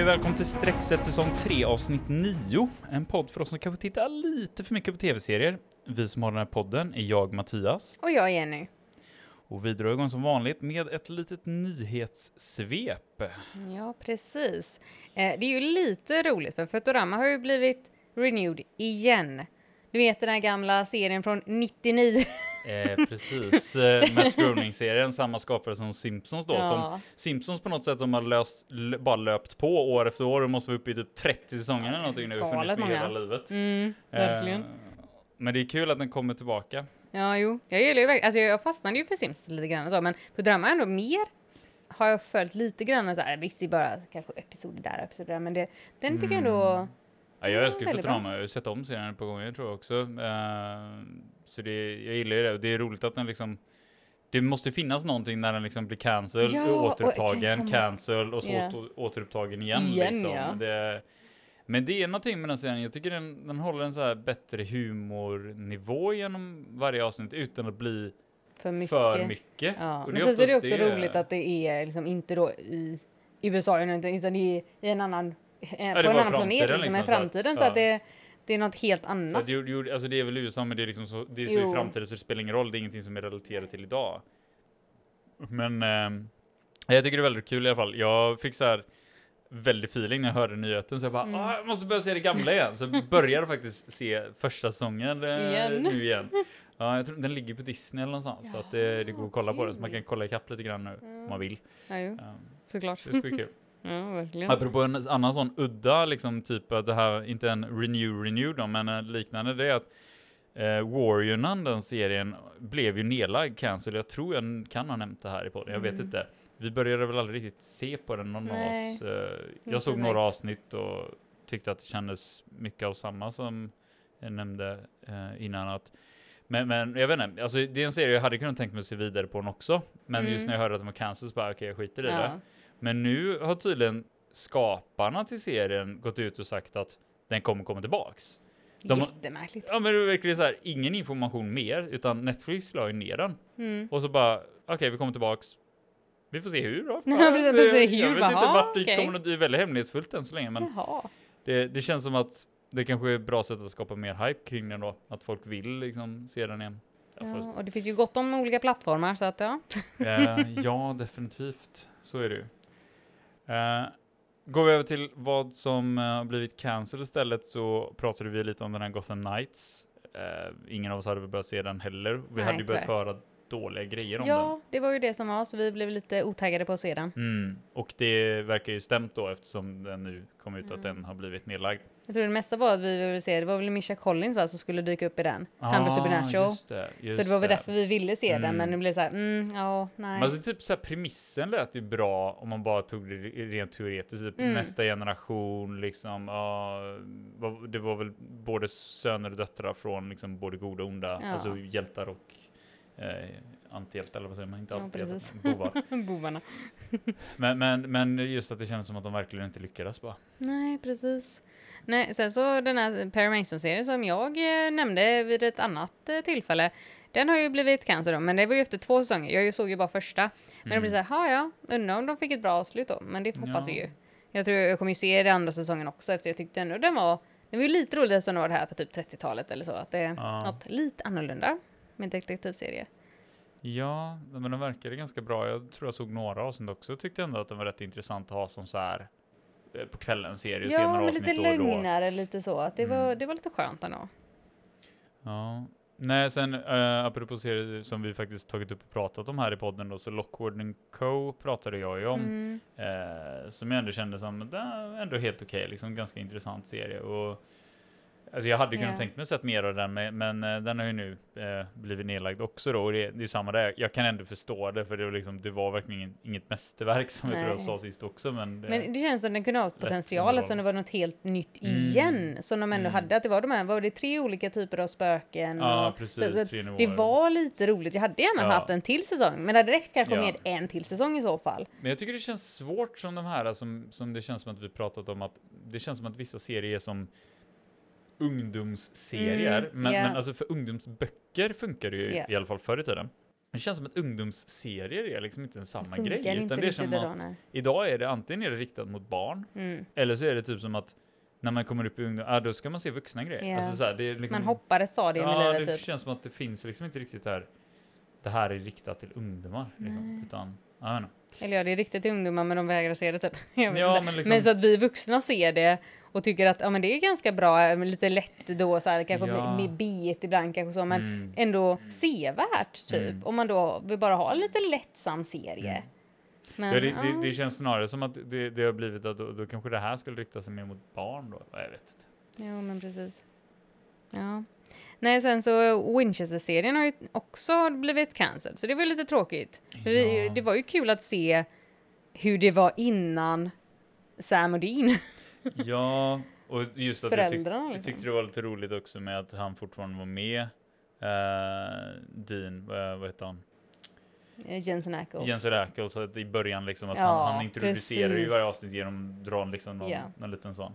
Hej och välkommen till Streckset säsong 3 avsnitt 9. En podd för oss som kanske tittar lite för mycket på tv-serier. Vi som har den här podden är jag Mattias. Och jag Jenny. Och vi drar igång som vanligt med ett litet nyhetssvep. Ja, precis. Eh, det är ju lite roligt för Futurama har ju blivit renewed igen. Du vet den här gamla serien från 99. Eh, precis. Eh, Matt Groening-serien, samma skapare som Simpsons då. Ja. Som Simpsons på något sätt som har löst, bara löpt på år efter år och måste vara uppe i typ 30 säsonger eller någonting nu. Galet med många. hela livet. Mm, verkligen. Eh, men det är kul att den kommer tillbaka. Ja, jo. Jag gillar ju verkligen, alltså jag fastnade ju för Simpsons lite grann så, men Futurama är ändå mer har jag följt lite grann så här, visst det är bara kanske episoder där och episoder där, men det, den tycker jag ändå, Ja, jag Ja, älskar bra. Futurama, jag har sett om serien ett par gånger tror jag också. Eh, så det, jag gillar det och det är roligt att den liksom det måste finnas någonting när den liksom blir cancel, Ja, och återupptagen, komma- cancel och så åter, återupptagen igen. Igen, liksom. ja. det, men det är någonting med den serien, jag tycker den, den håller en så här bättre humornivå genom varje avsnitt utan att bli för mycket. för mycket. Ja, Och men sen så är det också roligt att det är liksom inte då i USA utan det är i en annan, eh, på en annan planet framtiden liksom, liksom, i så att- framtiden så ja. att det, det är något helt Så annat. att det, alltså det är väl USA, men det är liksom så, det är så i framtiden så det spelar ingen roll, det är ingenting som är relaterat till idag. Men ehm, jag tycker det är väldigt kul i alla fall. Jag fick så här väldigt feeling när jag hörde nyheten, så jag bara Mm. ah, jag måste börja se det gamla igen. Så jag började faktiskt se första säsongen eh, Igen. nu igen. Ja, jag tror den ligger på Disney eller någonstans, så att det, det går att kolla på den, så man kul. kan kolla ikapp lite grann nu om man vill. Ja, jo, Ehm, såklart. så det ska bli kul. Ja, verkligen. Apropå en annan sån udda, liksom typ att det här, inte en renew renew då, men en liknande, det är att eh, Warriornan, den serien, blev ju nedlagd, cancel. Jag tror jag kan ha nämnt det här i podden, jag vet Mm. inte. Vi började väl aldrig riktigt se på den, någon Nej, av oss. Eh, jag såg några avsnitt och tyckte att det kändes mycket av samma som jag nämnde eh, innan. Att, men, men jag vet inte, alltså, det är en serie jag hade kunnat tänka mig att se vidare på den också. Men just Mm. när jag hörde att den var cancel så bara, okej, jag skiter i det. Men nu har tydligen skaparna till serien gått ut och sagt att den kommer komma tillbaks. De har- Jättemärkligt. Ja men det är verkligen så här, ingen information mer, utan Netflix la ju ner den. Mm. Och så bara, okej vi kommer tillbaks. Vi får se hur då. Ja, precis, se hur, Jag vet bara, inte "Ha, vart det okej." kommer, det är väldigt hemlighetsfullt än så länge, men det, det känns som att det kanske är ett bra sätt att skapa mer hype kring den då. Att folk vill liksom se den igen. Ja, och det finns ju gott om olika plattformar så att ja. Eh, ja, definitivt. Så är det ju. Eh, går vi över till vad som har blivit cancel istället så pratade vi lite om den här Gotham Knights. Eh, ingen av oss hade börjat se den heller. Vi Nej, hade ju börjat höra dåliga grejer om den. Ja, det var ju det som var så vi blev lite otaggade på att se den. Mm. Och det verkar ju stämt då eftersom den nu kom ut att Mm. den har blivit nedlagd. Jag tror det mesta var att vi ville se, det var väl Misha Collins va, som skulle dyka upp i den. Han var Supernatural. Ah, just det, Så just det var väl därför vi ville se Mm. den, men det blev så här, mm, ja, nej. Men alltså typ så här premissen lät ju bra om man bara tog det rent teoretiskt. Typ Mm. nästa generation liksom. Vad- det var väl både söner och döttrar från liksom både goda och onda. Ja. Alltså hjältar och eh, antihjältar eller vad säger man? Inte Ja, antihjältar, bovar. Bovarna. men, men, men just att det känns som att de verkligen inte lyckades bara. Nej, precis. Nej, sen så den här Perry Mason-serien som jag eh, nämnde vid ett annat eh, tillfälle, den har ju blivit cancer då, men det var ju efter två säsonger. Jag såg ju bara första. Men det blir så här, "Ha, ja, undrar om de fick ett bra avslut då, men det hoppas Ja. vi ju. Jag tror jag kommer ju se den andra säsongen också, efter jag tyckte ändå den var, det var ju lite roligt eftersom det var det här på typ 30-talet eller så, att det är Ja. något lite annorlunda med detektivserie. Ja, men de verkade ganska bra. Jag tror jag såg några avsnitt också. Jag tyckte ändå att den var rätt intressant att ha som så här på kvällen serie, se Ja, men avsnitt lite lugnare, lite så. Att det, var, Mm. det var lite skönt ändå. Ja. Nej, sen uh, apropå serier som vi faktiskt tagit upp och pratat om här i podden då, så Lockwood Co pratade jag ju om. Mm. Eh, som jag ändå kände som, det är ändå helt okej, liksom ganska intressant serie. Och, alltså jag hade kunnat Ja. tänkt mig sett mer av den, men, men eh, den har ju nu eh, blivit nedlagd också då. Och det, det är samma där, jag kan ändå förstå det, för det var, liksom, det var verkligen inget mästerverk som jag tror jag Nej. sa sist också. Men, det, Men det känns som den kunde ha potential eftersom det var något helt nytt Mm. igen. Som de ändå Mm. hade, att det var de här, var det tre olika typer av spöken? ja, och, precis. så, så, det var lite roligt. Jag hade gärna Ja. haft en till säsong, men det hade räckt kanske Ja. med en till säsong i så fall. Men jag tycker det känns svårt som de här som, som det känns som att vi pratat om att det känns som att vissa serier som ungdomsserier. Mm, men, ja. men alltså för ungdomsböcker funkar det ju Ja. i alla fall förr i tiden. Det känns som att ungdomsserier är liksom inte en samma grej. Funkar inte Utan det är som idag, att nej. idag är det antingen är det riktat mot barn, Mm. eller så är det typ som att när man kommer upp i ungdom, ah, då ska man se vuxna grejer. Ja. Alltså så här, det är liksom, Man hoppar ett stadium i Ja, livet det typ. känns som att det finns liksom inte riktigt där. Det här är riktat till ungdomar. Liksom, utan, jag vet inte. Eller ja, det är riktigt till ungdomar men de vägrar se det typ. Ja, men liksom- Men så att vi vuxna ser det och tycker att ja, men det är ganska bra, eh, lite lätt då så här, kanske Ja. med b ibland kanske så, men Mm. ändå sevärt typ. Mm. Om man då vill bara ha en lite lättsam serie. Mm. Men, ja, det, ja. det, det känns snarare som att det, det har blivit att då, då kanske det här skulle rikta sig mer mot barn då. Jag vet inte. Jo, men precis. Ja. Nej, sen så Winchester-serien har ju också blivit cancelled, så det var lite tråkigt. För Vi, Ja. det var ju kul att se hur det var innan Sam och Dean, Ja, och just att jag, tyck, föräldrarna. jag Liksom. tyckte det var lite roligt också med att han fortfarande var med. Uh, Dean, vad vad heter han? Eh, Jensen Ackles. Jensen Ackles, att i början liksom att Ja, han, han introducerar ju precis. varje avsnitt genom att dra liksom någon, Ja. någon liten sån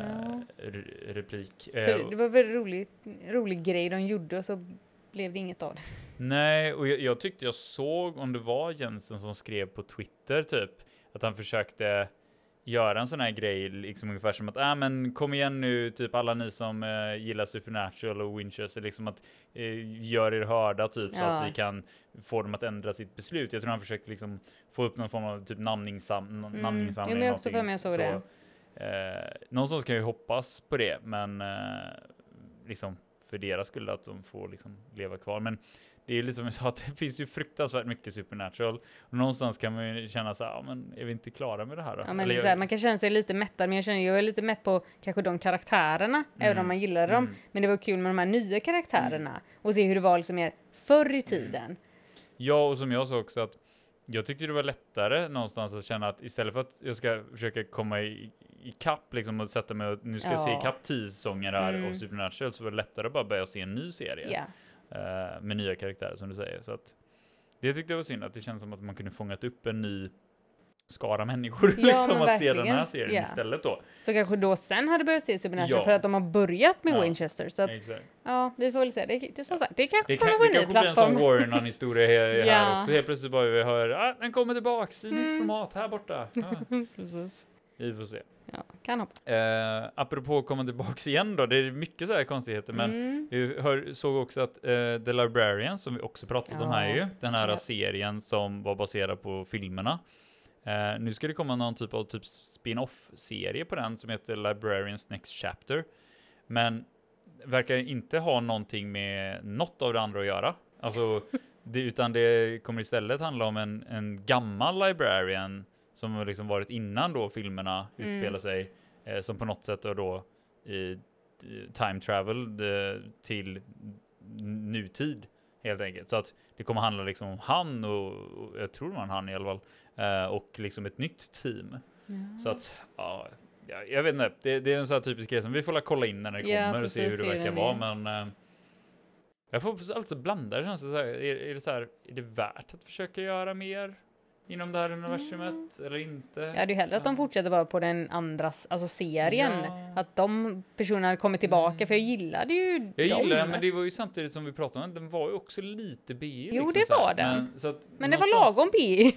Ja. re- replik. Så Eh, det var väl rolig, rolig grej de gjorde och så blev det inget av det. Nej, och jag, jag tyckte jag såg om det var Jensen som skrev på Twitter typ att han försökte göra en sån här grej, liksom ungefär som att äh, men kom igen nu, typ alla ni som eh, gillar Supernatural och Winchester, liksom att eh, gör er hörda typ så Ja. att vi kan få dem att ändra sitt beslut. Jag tror han försökte liksom få upp någon form av typ namningsam, Mm. namninsamling. Jo, men jag också för mig jag såg det. Eh, någonstans kan jag ju hoppas på det, men eh, liksom för deras skull att de får liksom leva kvar. Men det är liksom så att det finns ju fruktansvärt mycket supernatural och någonstans kan man ju känna så här, ja, men är vi inte klara med det här då? Ja, men Eller här, man kan känna sig lite mättad, men jag känner jag är lite mätt på kanske de karaktärerna, även om man gillar dem. mm. Men det var kul med de här nya karaktärerna och se hur det var liksom mer förr i tiden. Ja, och som jag sa också att jag tyckte det var lättare någonstans att känna att istället för att jag ska försöka komma i, i kapp liksom och sätta mig och nu ska jag se Ja. i kapp tio säsonger här Mm. av Supernatural så var det lättare att bara börja se en ny serie. Ja. eh, med nya karaktärer som du säger. Så att det tyckte jag var synd att det känns som att man kunde fångat upp en ny skara människor Ja, liksom att se den här serien Ja. istället då. Så kanske då sen hade börjat se Supernatural Ja. för att de har börjat med Ja. Winchester. Så att, Exakt. ja, vi får väl se. Det, det, som sagt, det kanske Det, kommer kan, på det en ny kanske blir en sån plattform. Warren historia här, Ja. också. Helt plötsligt bara vi hör ah, den kommer tillbaks i nytt Mm. format här borta. Ja, Precis. Vi får se. Ja, kan hoppa. Eh, apropå att komma tillbaks igen då, det är mycket så här konstigheter men Mm. Vi hör, såg också att eh, The Librarian, som vi också pratat om här Ja. ju, den här Ja. serien som var baserad på filmerna. Eh, nu ska det komma någon typ av typ spin-off-serie på den som heter Librarians Next Chapter. Men verkar inte ha någonting med något av det andra att göra. Alltså, det, utan det kommer istället handla om en, en gammal librarian som har liksom varit innan då filmerna Mm. utspelar sig, eh, som på något sätt har då i time travel eh, till nutid helt enkelt. Så att det kommer handla liksom om han och, och jag tror det var en han i alla fall, eh, och liksom ett nytt team. Ja. Så att, ja, jag, vet inte, det, det är en sån här typisk grej som vi får la kolla in när det Ja, kommer och se precis, hur det verkar vara, men eh, jag får alltså blanda det känns det så här, är, är det så här, är det värt att försöka göra mer inom det här universumet eller inte? Jag hade ju hellre att de fortsätter bara på den andras, alltså serien. Ja. Att de personerna kommer tillbaka, för jag gillade ju Mm. Jag gillar den, men det var ju samtidigt som vi pratade om, den var ju också lite B. Jo, liksom det var den. Men, så att Men det var lagom P.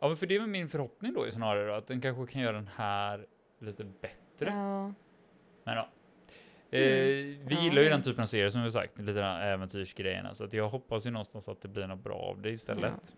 Ja, men för det var min förhoppning då snarare då, att den kanske kan göra den här lite bättre. Ja. Men ja. Mm. Eh, vi Ja. gillar ju den typen av serier som vi sagt, lite den här äventyrsgrejerna, så att jag hoppas ju någonstans att det blir något bra av det istället.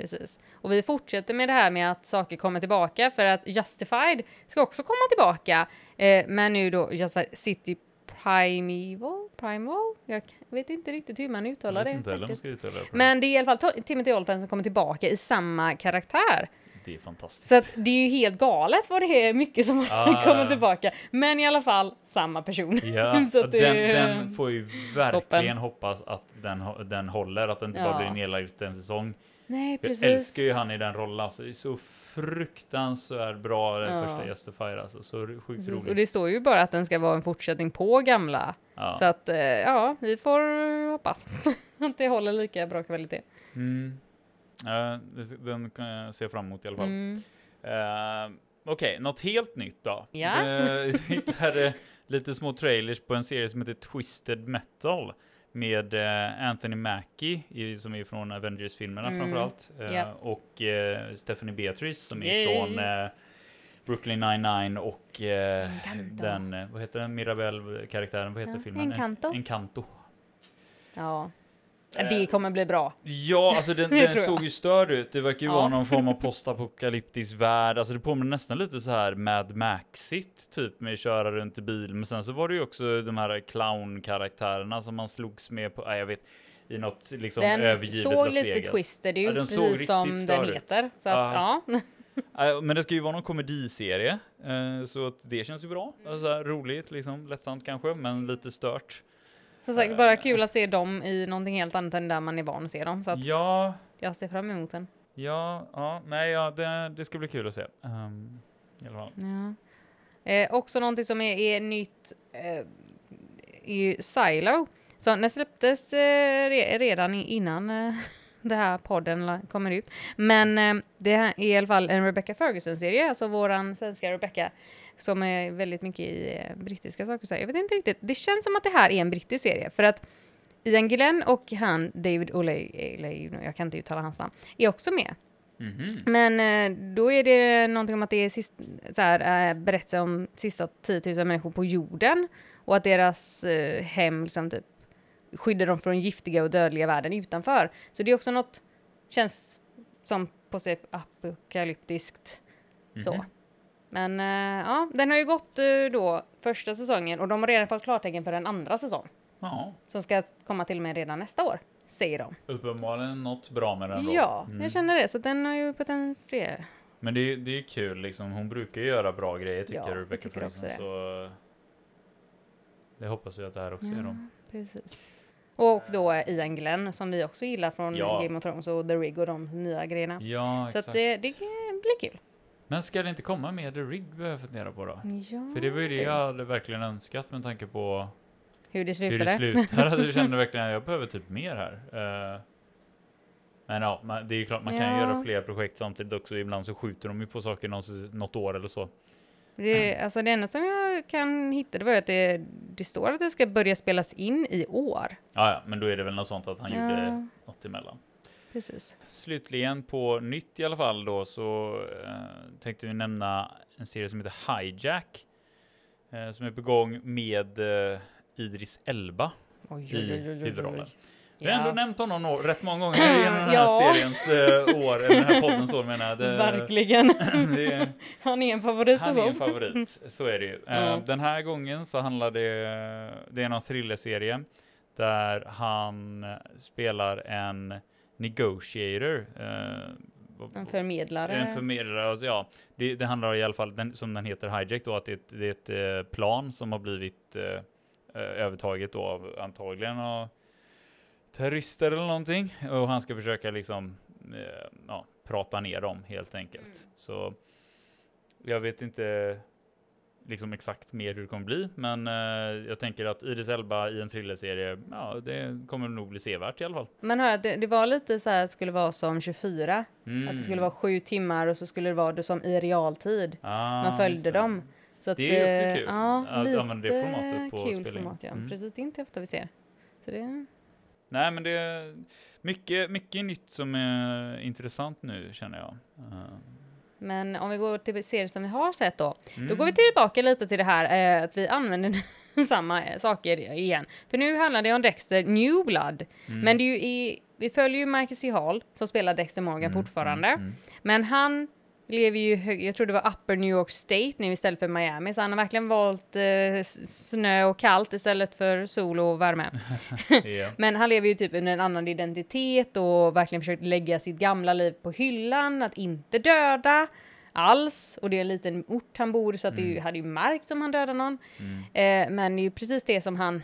Precis. Och vi fortsätter med det här med att saker kommer tillbaka för att Justified ska också komma tillbaka. Eh, men nu då Justified City Primeval? Primeval? Jag vet inte riktigt hur man uttalar det. det Men det är i alla fall Timothy Olyphant som kommer tillbaka i samma karaktär. det. Är fantastiskt. Så att det är ju helt galet vad det är mycket som Ah. kommer tillbaka. Men i alla fall samma person. Ja, Så att det- den, den får ju verkligen Toppen. hoppas att den, den håller, att den inte Ja. bara blir nedlagd en säsong. Nej, Jag precis. älskar ju han i den rollen, alltså. Det är så fruktansvärt bra den Ja. första Justifier, alltså. Så sjukt Precis. Och roligt. det står ju bara att den ska vara en fortsättning på gamla. Ja. Så att, eh, ja, vi får hoppas att det håller lika bra kvalitet. Mm. Den kan jag se fram emot i alla fall. Mm. Uh, Okej, något helt nytt då. Ja. Det- Vi hittade lite små trailers på en serie som heter Twisted Metal. Med eh, Anthony Mackie, i, som är från Avengers-filmerna Mm, framförallt, eh, ja. och eh, Stephanie Beatrice som är Yay. från eh, Brooklyn 99 och eh, Encanto. den, eh, vad heter den, Mirabelle-karaktären, vad heter Ja, filmen? Encanto. En, Encanto. Ja. Eh, Det kommer bli bra. Ja, alltså den, den såg ju störd ut. Det verkar ju Ja. vara någon form av postapokalyptisk värld. Alltså det påminner nästan lite så här Mad Maxigt, typ med köra runt i bil. Men sen så var det ju också de här clown-karaktärerna som man slogs med på, jag vet, i något liksom Den övergivet såg Las lite Vegas. twisted Ja, ut, den såg precis som den störd ut. heter. Så att, ja. Ja, Men det ska ju vara någon komediserie, eh, så att det känns ju bra. Alltså, roligt, liksom, lättsamt kanske, men lite stört. Som sagt, bara kul att se dem i någonting helt annat än där man är van att se dem. Så att Ja, jag ser fram emot den. ja, ja, nej, ja, det, det ska bli kul att se. Um, i alla fall. Ja. Eh, också någonting som är, är nytt eh, är ju Silo. Så den släpptes eh, re, redan innan eh, det här podden kommer ut. Men eh, det är i alla fall en Rebecca Ferguson-serie, alltså våran svenska Rebecca, som är väldigt mycket i eh, brittiska saker. Så. Jag vet inte riktigt, det känns som att det här är en brittisk serie, för att Ian Glenn och han David Olay, jag kan inte uttala hans namn, är också med. Mhm. Men eh, då är det någonting om att det är sist, så här, eh, berättelser om sista 10 000 människor på jorden och att deras eh, hem liksom typ skyddar dem från giftiga och dödliga världen utanför. Så det är också något, känns som postapokalyptiskt så. Men eh, ja, den har ju gått eh, då första säsongen och de har redan fått klartecken för en andra säsong Ja, som ska komma till med redan nästa år, säger de. uppenbarligen något bra med den då. Ja, Mm. jag känner det, så den har ju potential. Men det är, det är kul liksom. Hon brukar ju göra bra grejer tycker Ja, jag Rebecca tycker också Ferguson. Så det hoppas jag att det här också är då. Precis. Och då Ian Glenn som vi också gillar från Ja. Game of Thrones och The Rig och de nya grejerna. Ja, Så exakt. att det, det kan bli kul. Men ska det inte komma med The Rig behöver fundera på då? Ja, För det var ju det jag hade verkligen önskat med tanke på Hur det hur slutade. det slutade. Jag kände verkligen att jag behöver typ mer här. Eh, men ja, man, det är ju klart man kan Ja. göra fler projekt samtidigt också. Ibland så skjuter de ju på saker något, år eller så. Det, alltså det enda som jag kan hitta det var ju att det, det står att det ska börja spelas in i år. Ja, ja, men då är det väl något sånt att han gjorde Ja, något emellan. Precis. Slutligen på nytt i alla fall då så eh, tänkte vi nämna en serie som heter Hijack. Eh, som är på gång med eh, Idris Elba Oj, i huvudrollen. Vi har Ja. ändå nämnt honom nå- rätt många gånger genom den här Ja. seriens eh, år, eller den här poddens år menar jag. Det, Verkligen. det Han är en favorit han är en favorit, så är det ju. Eh, Ja. Den här gången så handlar det, det är någon thrillerserie där han spelar en negotiator. eh, En förmedlare. en förmedlare, alltså, ja. Det, det handlar i alla fall, den, som den heter, Hijack då, att det, är ett- det är ett eh, plan som har blivit eh, eh, övertaget då av antagligen av terrorister eller någonting. Och han ska försöka liksom, eh, ja, prata ner dem helt enkelt. Mm. Så jag vet inte liksom exakt mer hur det kommer bli, men eh, jag tänker att Idris Elba i en thrillerserie, ja, det kommer nog bli sevärt i alla fall. Man hör det, det var lite så här att det skulle vara som 24. Mm. Att det skulle vara sju timmar och så skulle det vara det som i realtid. Ah, Man följde dem. Så att, Det är också eh, kul Ja, att lite använda det formatet på kul spelning. format, ja. Mm. Precis, det är inte ofta vi ser. Så det, Nej, men det är mycket, mycket nytt som är intressant nu känner jag. Uh, men om vi går till serier som vi har sett då. Då mm. går vi tillbaka lite till det här eh, att vi använder samma eh, saker igen. För nu handlar det om Dexter New Blood. Mm. Men det är ju i, vi följer ju Michael C. Hall som spelar Dexter Morgan Mm, fortfarande. mm, mm. Men han lever ju, hög, jag tror det var Upper New York State nu istället för Miami, så han har verkligen valt eh, snö och kallt istället för sol och värme. Men han lever ju typ under en annan identitet och verkligen försökt lägga sitt gamla liv på hyllan, att inte döda alls. Och det är en liten ort han bor så att det ju, hade ju märkts om han dödade någon. Mm. Eh, men det är ju precis det som han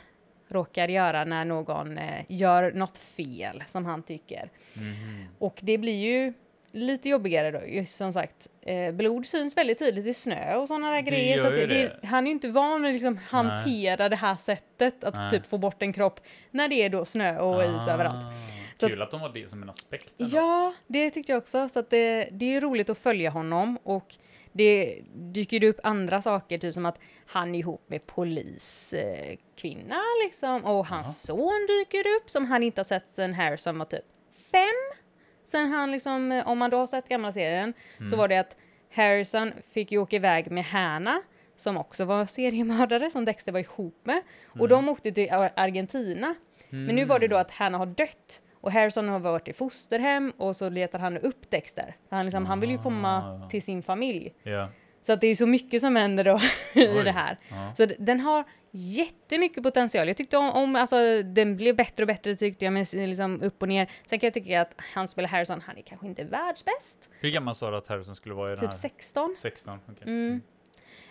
råkar göra när någon eh, gör något fel som han tycker. Mhm. Och det blir ju lite jobbigare då, just som sagt. Eh, blod syns väldigt tydligt i snö och sådana där Det grejer. Så att det, det, han är ju inte van vid att liksom hantera det här sättet att Nej. typ få bort en kropp när det är då snö och is överallt. Ah, Så Kul att de har det som en aspekt. ändå. Ja, det tyckte jag också. Så att det, det är roligt att följa honom och det dyker upp andra saker, typ som att han är ihop med poliskvinna liksom, och hans son dyker upp som han inte har sett sen Harrison var typ fem. Sen han liksom, eh, om man då har sett gamla serien, så var det att Harrison fick ju åka iväg med Hanna, som också var seriemördare, som Dexter var ihop med. Och de åkte till Ar- Argentina. Men nu var det då att Hanna har dött. Och Harrison har varit i fosterhem och så letar han upp Dexter. Han, liksom, han vill ju komma Ah. till sin familj. Ja. Så att det är så mycket som händer då i det här. Ja. Så den har jättemycket potential. Jag tyckte om, om alltså den blev bättre och bättre tyckte jag, men liksom upp och ner. Sen kan jag tycka att han spelar Harrison, han är kanske inte världsbäst. Hur gammal sa du att Harrison skulle vara i den Typ här? 16. 16. okej. Mm.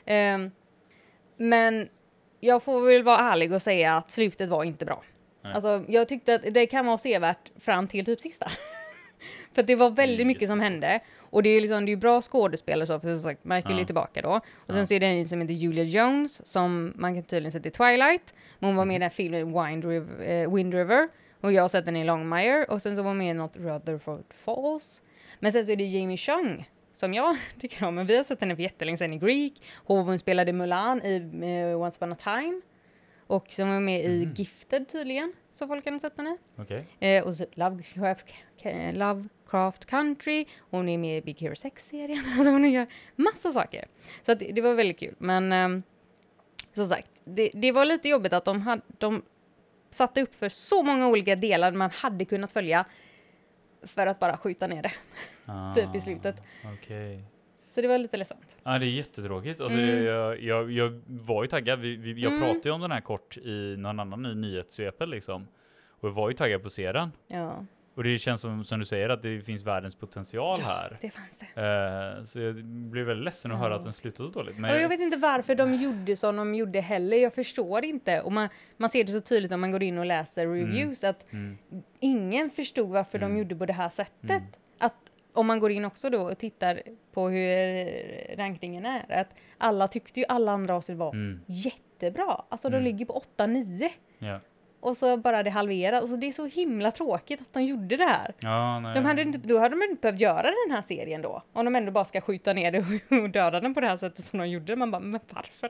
Ehm, men jag får väl vara ärlig och säga att slutet var inte bra. Nej. Alltså, jag tyckte att det kan vara sevärt fram till typ sista. för det var väldigt Mm, mycket som hände. Och det är liksom, det är ju bra skådespelare så, för som sagt, Michael Ja. är tillbaka då. Och sen så är det en som heter Julia Jones, som man kan tydligen sett i Twilight. Men hon var med i den här filmen Wind River, eh, Wind River. Och jag har sett den i Longmire. Och sen så var hon med i något Rutherford Falls. Men sen så är det Jamie Chung, som jag tycker om. Men vi har sett henne för jättelänge sedan i Greek. Hon spelade Mulan i eh, Once upon a time. Och som var med i Mhm. Gifted tydligen, så folk kan ha sett henne. Okej. Eh, och så Lovecraft, Ka- Lovecraft Country, hon är med i Big Hero 6-serien, alltså hon gör massa saker. Så det, det var väldigt kul, men ehm, som sagt, det, det var lite jobbigt att de, hade, de satte upp för så många olika delar man hade kunnat följa för att bara skjuta ner det. Typ i slutet. Ah, Okej. Så det var lite ledsamt. Ja, det är jättetråkigt. Alltså, Mm. jag, jag, jag var ju taggad. Vi, vi, jag Mm. pratade ju om den här kort i någon annan i nyhetssvepet liksom. Och jag var ju taggad på att se den. Ja, Och det känns som, som du säger att det finns världens potential Ja. här. det fanns det. Eh, så jag blev väldigt ledsen att höra Ja. att den slutade så dåligt. Men Och jag vet inte varför de gjorde som de gjorde heller. Jag förstår inte. Och man, man ser det så tydligt om man går in och läser reviews att mm, ingen förstod varför Mm. de gjorde på det här sättet. Mm. Att om man går in också då och tittar på hur rankningen är, att alla tyckte ju alla andra avsnitt var mm, jättebra. Alltså de Mm. ligger på 8-9 ja. Och så bara det halveras. Alltså det är så himla tråkigt att de gjorde det här. Ja, nej. De hade inte, då hade de inte behövt göra den här serien då. Om de ändå bara ska skjuta ner det och döda den på det här sättet som de gjorde. Man bara, men varför?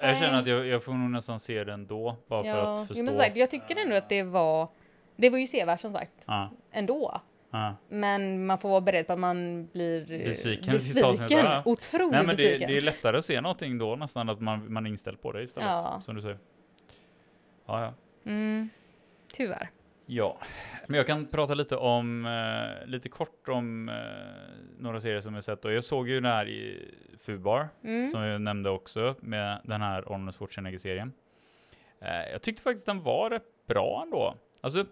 Jag känner att jag, jag får nog nästan se den då, bara för Ja, att jo, förstå. som sagt, jag tycker ändå att det var, det var ju sevärt som sagt, Ja, ändå. ja. Men man får vara beredd på att man blir Besviken besviken. Otroligt Nej, men det, besviken. det är lättare att se någonting då nästan, att man, man är inställd på det istället, som du säger. Ja, ja. Mm, tyvärr. Ja, men jag kan prata lite om, eh, lite kort om eh, några serier som jag sett och jag såg ju den här i Fubar, Mm. som jag nämnde också, med den här Arnold Schwarzenegger-serien. Eh, jag tyckte faktiskt den var rätt bra ändå. Alltså,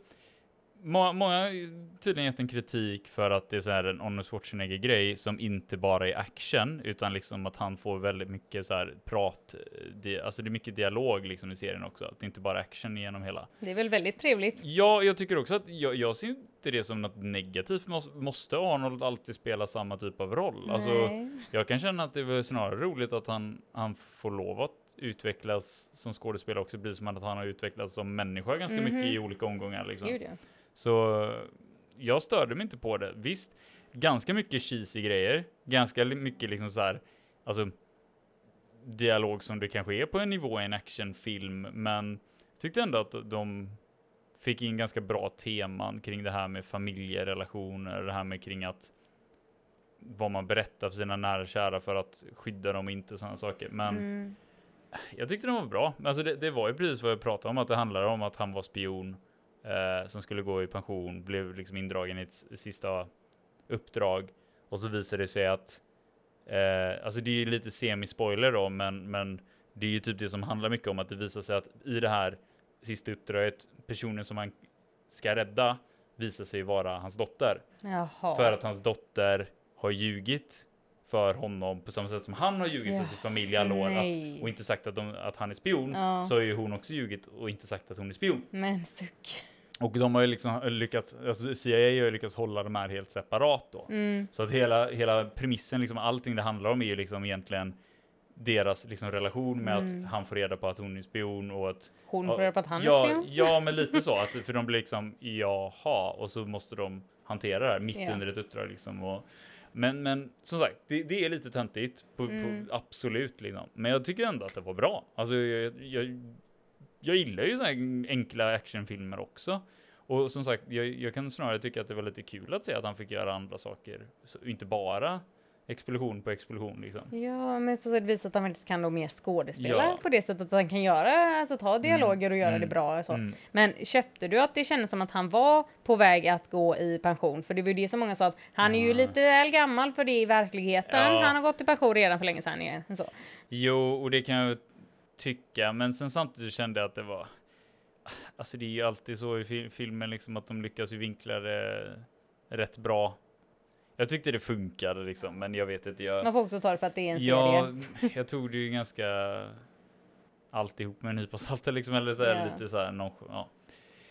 må, många ju tydligen gett en kritik för att det är så här en Arnold Schwarzenegger-grej som inte bara är action, utan liksom att han får väldigt mycket så här prat, eh, di, alltså det är mycket dialog liksom i serien också, att det inte bara är action genom hela. Det är väl väldigt trevligt. Ja, jag tycker också att jag, jag ser inte det som något negativt. Måste, måste Arnold alltid spela samma typ av roll? Alltså, Nej. jag kan känna att det är snarare roligt att han, han får lov att utvecklas som skådespelare också, precis som att han har utvecklats som människa ganska Mhm. mycket i olika omgångar. Liksom. Gud ja. Så jag störde mig inte på det. Visst, ganska mycket cheesy grejer, ganska mycket liksom så här, alltså dialog som det kanske är på en nivå i en actionfilm, men tyckte ändå att de fick in ganska bra teman kring det här med familjerelationer, det här med kring att vad man berättar för sina nära och kära för att skydda dem och inte sådana saker. Men Mm. jag tyckte den var bra. Alltså det, det var ju precis vad jag pratade om, att det handlar om att han var spion eh, som skulle gå i pension, blev liksom indragen i ett sista uppdrag och så visade det sig att, eh, alltså det är ju lite semi-spoiler då, men, men det är ju typ det som handlar mycket om att det visar sig att i det här sista uppdraget, personen som han ska rädda visar sig vara hans dotter. Jaha. För att hans dotter har ljugit för honom på samma sätt som han har ljugit Ja, för sin familj alla år att, och inte sagt att, de, att han är spion Ja. så har ju hon också ljugit och inte sagt att hon är spion. Men suck. Och de har ju liksom lyckats, alltså CIA har ju lyckats hålla de här helt separat då. Mm. Så att hela, hela premissen, liksom allting det handlar om är ju liksom egentligen deras liksom relation med Mm. att han får reda på att hon är spion och att Hon får reda på att han ja, är spion. Ja, men lite så. Att, för de blir liksom, jaha, och så måste de hantera det här mitt Ja. under ett uppdrag liksom. Och, Men, men som sagt, det, det är lite töntigt, på, Mm. på, absolut liksom. Men jag tycker ändå att det var bra. Alltså jag, jag, jag gillar ju så här enkla actionfilmer också. Och som sagt, jag, jag kan snarare tycka att det var lite kul att se att han fick göra andra saker. Så, inte bara explosion på explosion liksom. Ja, men så så det visar att han faktiskt kan då mer skådespela Ja. på det sättet att han kan göra, alltså ta dialoger och göra mm, det bra och så. Mm. Men köpte du att det kändes som att han var på väg att gå i pension? För det var ju det som många sa att han är ju Mm. lite väl gammal för det i verkligheten. Ja. Han har gått i pension redan för länge sedan. Så. Jo, och det kan jag tycka, men sen samtidigt kände jag att det var... Alltså det är ju alltid så i fil- filmen liksom att de lyckas ju vinkla det rätt bra. Jag tyckte det funkade liksom, men jag vet inte. Jag, Man får också ta det för att det är en ja, serie. jag tog det ju ganska alltihop med en nypa salt liksom, eller så Ja. lite så här, nonch- ja.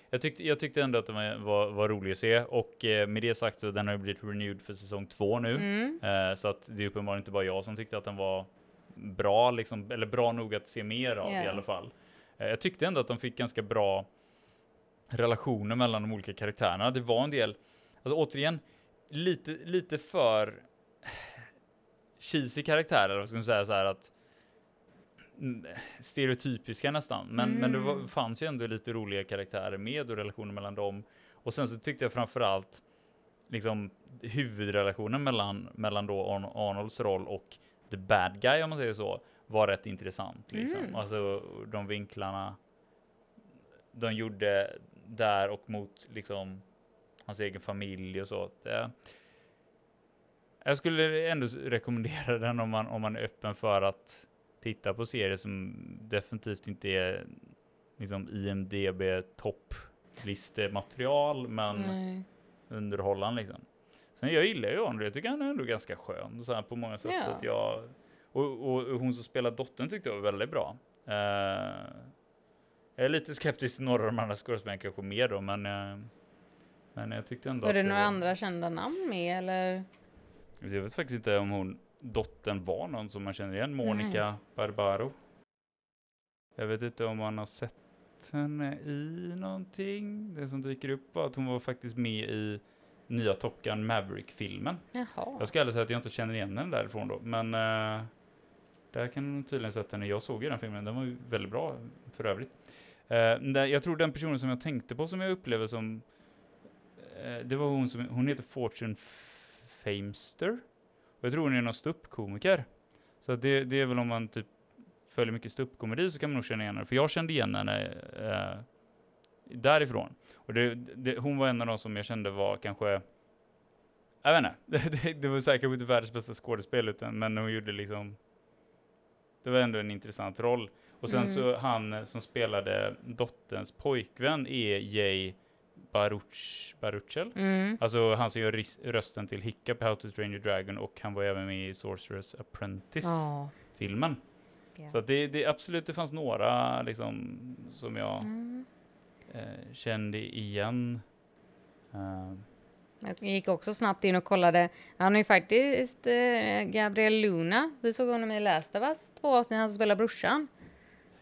Jag tyckte, jag tyckte ändå att den var, var, var rolig att se och eh, med det sagt så den har ju blivit renewed för säsong två nu. Mm. Eh, så att det är uppenbarligen inte bara jag som tyckte att den var bra, liksom, eller bra nog att se mer av i Ja. alla fall. Eh, jag tyckte ändå att de fick ganska bra relationer mellan de olika karaktärerna. Det var en del, alltså återigen, lite, lite för cheesy karaktärer, vad ska man säga så här att mm, stereotypiska nästan. Men, men det var, Mm. fanns ju ändå lite roliga karaktärer med och relationer mellan dem. Och sen så tyckte jag framförallt liksom huvudrelationen mellan, mellan då Arn- Arnolds roll och the bad guy om man säger så var rätt intressant liksom. Mm. Alltså de vinklarna de gjorde där och mot liksom hans egen familj och så. Det, jag skulle ändå rekommendera den om man, om man är öppen för att titta på serier som definitivt inte är liksom IMDB topplistematerial men Nej. underhållande liksom. Sen jag gillar ju honom, jag tycker han är ändå ganska skön så här på många sätt. Ja. Så jag, och, och, och hon som spelar dottern tyckte jag var väldigt bra. Eh, jag är lite skeptisk till några av de andra skådespelarna kanske mer då, men, eh, men jag tyckte ändå Var det att några andra kända namn med eller? Jag vet faktiskt inte om hon, dottern var någon som man känner igen, Monica Barbaro. Jag vet inte om man har sett henne i någonting. Det som dyker upp var att hon var faktiskt med i nya Top Gun Maverick-filmen. Jag ska ärligt säga att jag inte känner igen henne därifrån då, men uh, där kan tydligen sett henne. Jag såg ju den filmen, den var ju väldigt bra för övrigt. Där, jag tror den personen som jag tänkte på som jag upplever som eh, det var hon som, hon heter Fortune Famester. Och jag tror hon är någon ståuppkomiker. Så det, det är väl om man typ följer mycket ståuppkomedi så kan man nog känna igen henne. För jag kände igen henne eh, därifrån. Och det, det, hon var en av de som jag kände var kanske jag vet inte, det, det, var säkert inte världens bästa skådespel utan, men hon gjorde liksom det var ändå en intressant roll. Och sen Mm. så han som spelade dotterns pojkvän är Jay Baruch, Baruchel. Mm. Alltså han som gör rösten till Hiccup i How to Train Your Dragon och han var även med i Sorcerer's Apprentice-filmen. Ja. Ja. Så det, det absolut, det fanns några liksom som jag Mm. Eh, kände igen. Eh, Jag gick också snabbt in och kollade. Han är ju faktiskt eh, Gabriel Luna. Vi såg honom i Last of Us två avsnitt, han som spelar brorsan.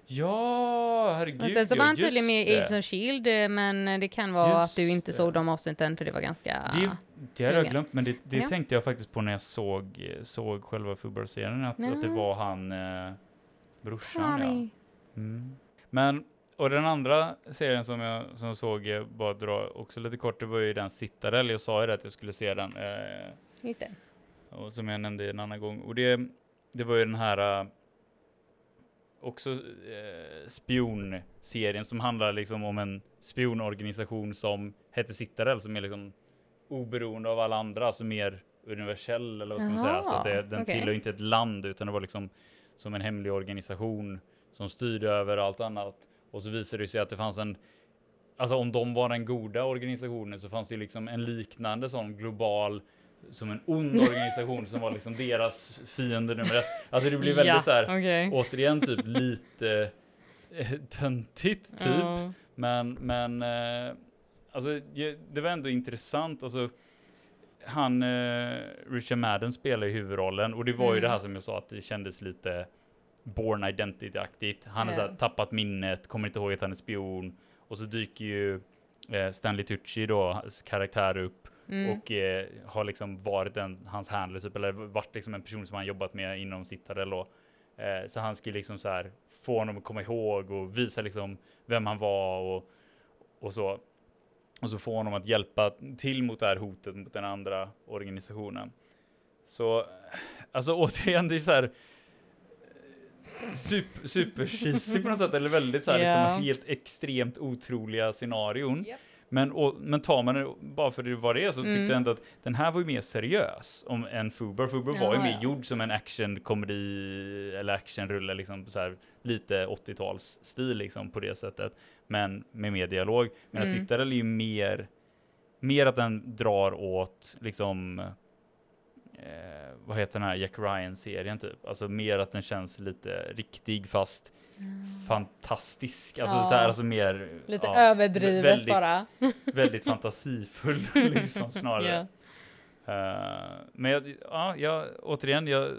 ja, herregud. och sen så ja, var han tydligen med i. Agents of Shield, men det kan vara Just att du inte såg de avsnitten för det var ganska... Det, det hade jag glömt, men det, det Ja. tänkte jag faktiskt på när jag såg, såg själva Fubar-serien, att, att det Ja. var han eh, brorsan. Ja. Tommy. Mm. Men, och den andra serien som jag, som jag såg, eh, bara dra också lite kort, det var ju den Citadel. Jag sa ju det att jag skulle se den, eh, Just det. och som jag nämnde en annan gång. Och det, det var ju den här eh, också eh, spionserien som handlar liksom om en spionorganisation som heter Citadel, som är liksom oberoende av alla andra, alltså mer universell eller vad ska man säga. Så att det, den okej. tillhör inte ett land utan det var liksom som en hemlig organisation som styrde över allt annat. Och så visade det sig att det fanns en, alltså om de var den goda organisationen så fanns det ju liksom en liknande sån global som en ond organisation som var liksom deras fiende nummer ett. Alltså det blir väldigt ja, så här, okej. återigen typ lite eh, töntigt typ. Ja. Men, men eh, alltså det, var ändå intressant. Alltså, han, eh, Richard Madden spelar ju huvudrollen och det var ju Mm. det här som jag sa att det kändes lite Born Identity-aktigt. Han har Ja. tappat minnet, kommer inte ihåg att han är spion och så dyker ju eh, Stanley Tucci då, hans karaktär upp Mm. och eh, har liksom varit en, hans handler typ, eller varit liksom en person som han jobbat med inom Citadel och eh, så han skulle liksom så här få honom att komma ihåg och visa liksom vem han var och, och så. Och så få honom att hjälpa till mot det här hotet mot den andra organisationen. Så alltså återigen, det är så här super, super på något sätt, eller väldigt så här, Ja. liksom helt extremt otroliga scenarion. Japp. Men, och, men tar man det bara för det vad det är så tyckte Mm. jag ändå att den här var ju mer seriös om än Fubar. Fubar var ju Ja, mer gjord som en actionkomedi eller actionrulle, liksom så här, lite 80-talsstil liksom på det sättet. Men med mer dialog. Medan Mm. Citadel är ju mer, mer att den drar åt liksom eh, vad heter den här Jack Ryan-serien typ? Alltså mer att den känns lite riktig fast fantastisk. Alltså Ja. så här, alltså mer Lite ja, överdrivet väldigt, bara. väldigt fantasifull liksom snarare. Ja. Eh, men jag, ja, jag, återigen, jag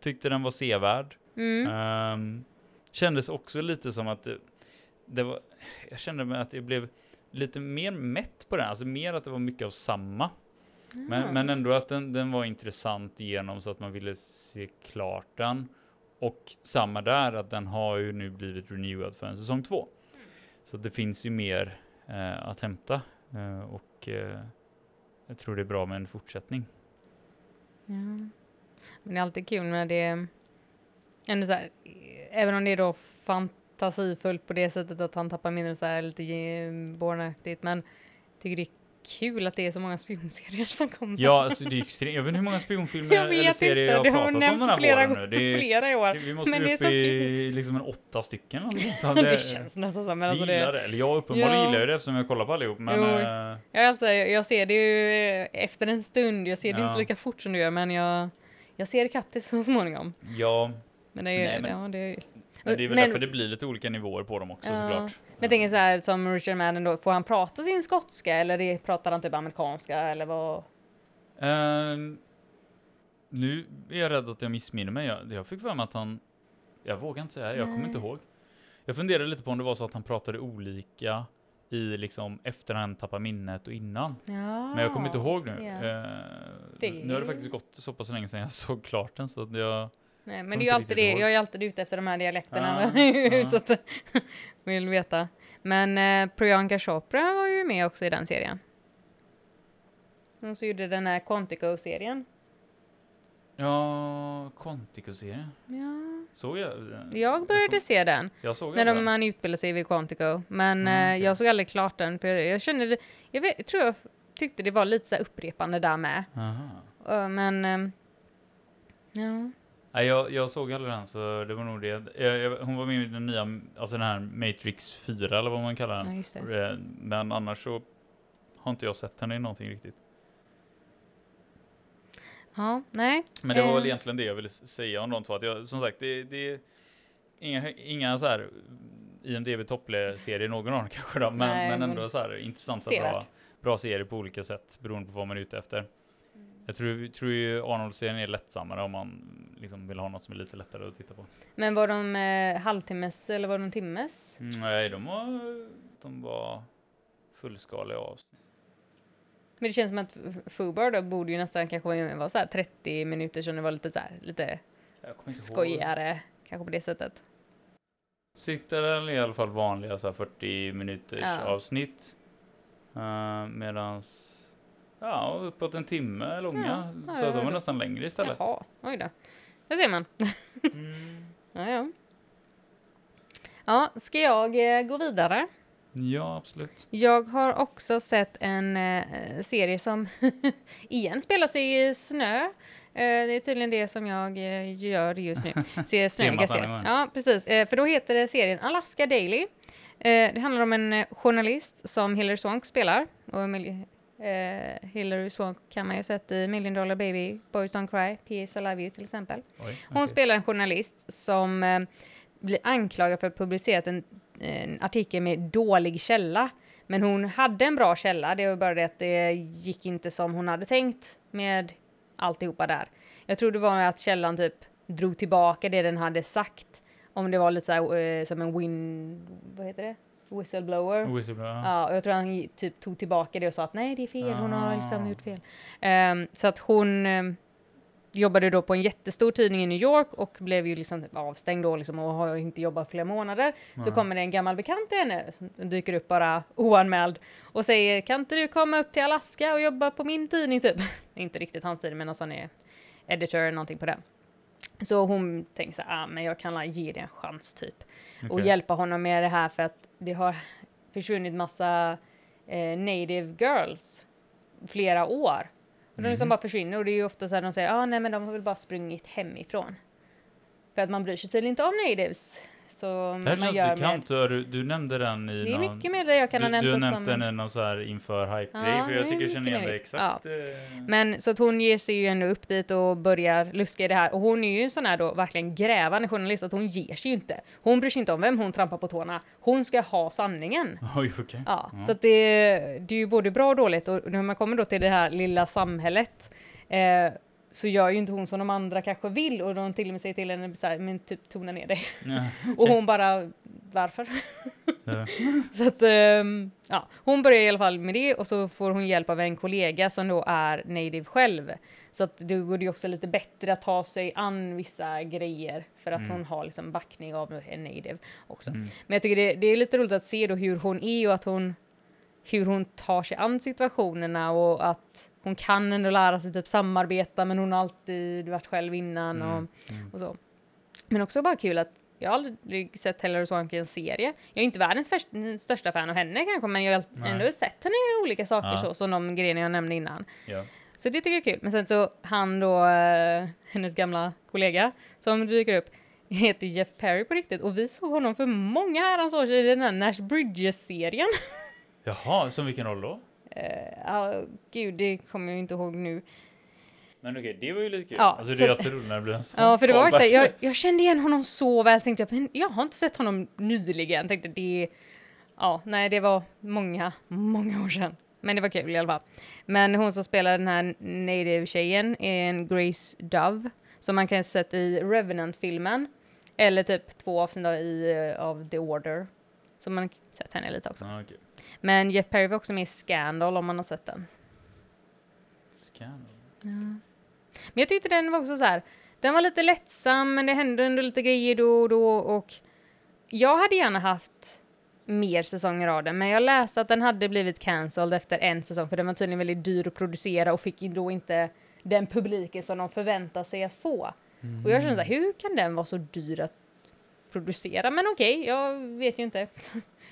tyckte den var sevärd. Mm. Ehm, kändes också lite som att det, det var, jag kände mig att jag blev lite mer mätt på den, alltså mer att det var mycket av samma. Men, Ah. men ändå att den, den var intressant igenom så att man ville se klart den. Och samma där, att den har ju nu blivit renewad för en säsong två. Så det finns ju mer eh, att hämta. Eh, och eh, jag tror det är bra med en fortsättning. Ja. Men det är alltid kul när det ändå så här, även om det är då fantasifullt på det sättet att han tappar minnet så här lite Born-aktigt, men tycker det är kul att det är så många spionserier som kommer. Ja, alltså det är extremt. Jag vet inte hur många spionfilmer jag eller vet serier inte, jag det har pratat om den här flera, våren nu. Det är, flera i år. det- vi måste men det är så i liksom en åtta stycken. Alltså, så det, känns nästan så, men alltså gillar det, det. Eller jag uppenbarligen Ja. gillar ju det eftersom jag kollar på allihop. Men jag, alltså, jag jag ser det ju eh, efter en stund, jag ser det Ja. inte lika fort som du gör, men jag, jag ser ikapp det så småningom. ja, Men det är, Nej, men- ja, det är, men det är väl Men- därför det blir lite olika nivåer på dem också Ja. såklart. Men jag tänker så här som Richard Madden då, får han prata sin skotska eller det, pratar han typ amerikanska eller vad? Ehm, nu är jag rädd att jag missminner mig. Jag, jag fick för mig att han... Jag vågar inte säga, jag kommer inte ihåg. Jag funderade lite på om det var så att han pratade olika i liksom efter han tappade minnet och innan. Ja. Men jag kommer inte ihåg nu. Eh, Det- Nu har det faktiskt gått så pass länge sedan jag såg klart den så att jag... Nej, men det är ju alltid det, jag är alltid ute efter de här dialekterna. Ja. så att, vill veta. Men eh, Priyanka Chopra var ju med också i den serien. Hon så gjorde den här Quantico-serien. Ja, Quantico-serien. Ja. Såg jag den? Jag började se den Jag såg när de, man utbildade sig vid Quantico. Men Mm, eh, okej. jag såg aldrig klart den för jag, jag kände, det- jag vet, tror jag tyckte det var lite så upprepande där med. Aha. Men ehm, ja. Nej, jag, jag såg aldrig den så det var nog det. Jag, jag, hon var med i den nya, alltså den här Matrix 4 eller vad man kallar den. ja. Eh, Men annars så har inte jag sett henne i någonting riktigt. Ja, nej. Men det var väl Eh. egentligen det jag ville säga om de två. Att jag, som sagt, det, det är inga, inga så här IMDB topple-serier någon av dem kanske då, men, Nej, men men ändå så här intressanta bra, bra serier på olika sätt beroende på vad man är ute efter. Jag tror, tror ju Arnold-serien är lättsammare om man liksom vill ha något som är lite lättare att titta på. Men var de eh, halvtimmes eller var de timmes? Mm, nej, de var, de var fullskaliga avsnitt. Men det känns som att Fubar då borde ju nästan kanske vara- så här 30 minuter så det var lite så här, lite inte ihåg. skojigare kanske på det sättet. Sitter den i alla fall vanliga så här 40 minuters Ja. avsnitt. Uh, medans ja, uppåt en timme långa. Ja, så ja, de var nästan längre istället. Jaha, oj då. Där ser man. Mm. Ja, ja. Ja, ska jag eh, gå vidare? Ja, absolut. Jag har också sett en eh, serie som igen spelar sig i snö. Eh, det är tydligen det som jag eh, gör just nu. Ser snöiga serier. Ja, precis. Eh, för då heter det serien Alaska Daily. Det handlar om en journalist som Hilary Swank spelar. Och Eh, Hilary Swank kan man ju sett i Million Dollar Baby, Boys Don't Cry, P.S. I Love You till exempel. Oj, Hon okej. spelar en journalist som eh, blir anklagad för att publicerat en, en artikel med dålig källa. Men hon hade en bra källa, det var bara det att det gick inte som hon hade tänkt med alltihopa där. Jag tror det var att källan typ drog tillbaka det den hade sagt. Om det var lite så här, eh, som en win... Vad heter det? Whistleblower. Whistleblower. Ja, och jag tror han typ tog tillbaka det och sa att nej, det är fel, hon har liksom Ah. gjort fel. Ehm, så att hon ehm, jobbade då på en jättestor tidning i New York och blev ju liksom typ avstängd då liksom och har inte jobbat flera månader. Så Nej. kommer det en gammal bekant till henne som dyker upp bara oanmäld och säger kan inte du komma upp till Alaska och jobba på min tidning typ? inte riktigt hans tidning men alltså han är editor eller någonting på den. Så hon tänker så här, ah, men jag kan ge det en chans typ och Okej. hjälpa honom med det här för att det har försvunnit massa eh, native girls flera år. Och de liksom Mhm. bara försvinner och det är ju ofta så här de säger ah, nej men de har väl bara sprungit hemifrån. För att man bryr sig tydligen inte om natives. Så Det här man gör bekant. Du, du nämnde den i Det är någon... mycket det jag kan du, ha nämnt du har nämnt som- den i någon så här inför hype-grej, Ja, för jag tycker jag känner igen det möjligt. exakt. eh, Men så att hon ger sig ju ändå upp dit och börjar luska i det här. Och hon är ju en sån här då verkligen grävande journalist att hon ger sig ju inte. Hon bryr sig inte om vem hon trampar på tårna. Hon ska ha sanningen. Oj, okej. Ja, Ja. så att det, det är ju både bra och dåligt och när man kommer då till det här lilla samhället eh, så gör ju inte hon som de andra kanske vill och de till och med säger till henne så här, men typ tona ner dig. Ja, Och okej. hon bara, varför? Ja. Så att, ehm, ja, hon börjar i alla fall med det och så får hon hjälp av en kollega som då är native själv. Så att det går ju också lite bättre att ta sig an vissa grejer för att Mm. hon har liksom backning av en native också. Mm. Men jag tycker det, det är lite roligt att se då hur hon är och att hon hur hon tar sig an situationerna och att hon kan ändå lära sig typ samarbeta men hon har alltid varit själv innan och, Mm. Mm. och så. Men också bara kul att jag har aldrig sett Taylor Swankens serie. Jag är inte världens största fan av henne kanske men jag har Nej. ändå sett henne i olika saker Ja. så som de grejerna jag nämnde innan. Ja. Så det tycker jag är kul. Men sen så han då, eh, hennes gamla kollega som dyker upp, heter Jeff Perry på riktigt och vi såg honom för många herrans år sedan i den här Nash Bridges-serien. Jaha, som vilken roll då? Ja, gud, det kommer jag inte ihåg nu. Men okej, det var ju lite kul. Ja, alltså det är alltid roligt när det blir en sån Ja, för det var så jag, jag kände igen honom så väl, tänkte jag, men jag har inte sett honom nyligen. Tänkte det, ja, nej, det var många, många år sedan. Men det var kul i alla fall. Men hon som spelar den här native-tjejen är en Grace Dove, som man kan sett i Revenant-filmen. Eller typ två avsnitt i, eh, av The Order. Så man sett henne lite också. Ja, okej. Men Jeff Perry var också med i Scandal om man har sett den. Scandal. Men jag tyckte den var också så här. Den var lite lättsam, men det hände ändå lite grejer då och då och jag hade gärna haft mer säsonger av den, men jag läste att den hade blivit cancelled efter en säsong, för den var tydligen väldigt dyr att producera och fick då inte den publiken som de förväntar sig att få. Och jag kände så här, hur kan den vara så dyr att producera? Men okej, jag vet ju inte.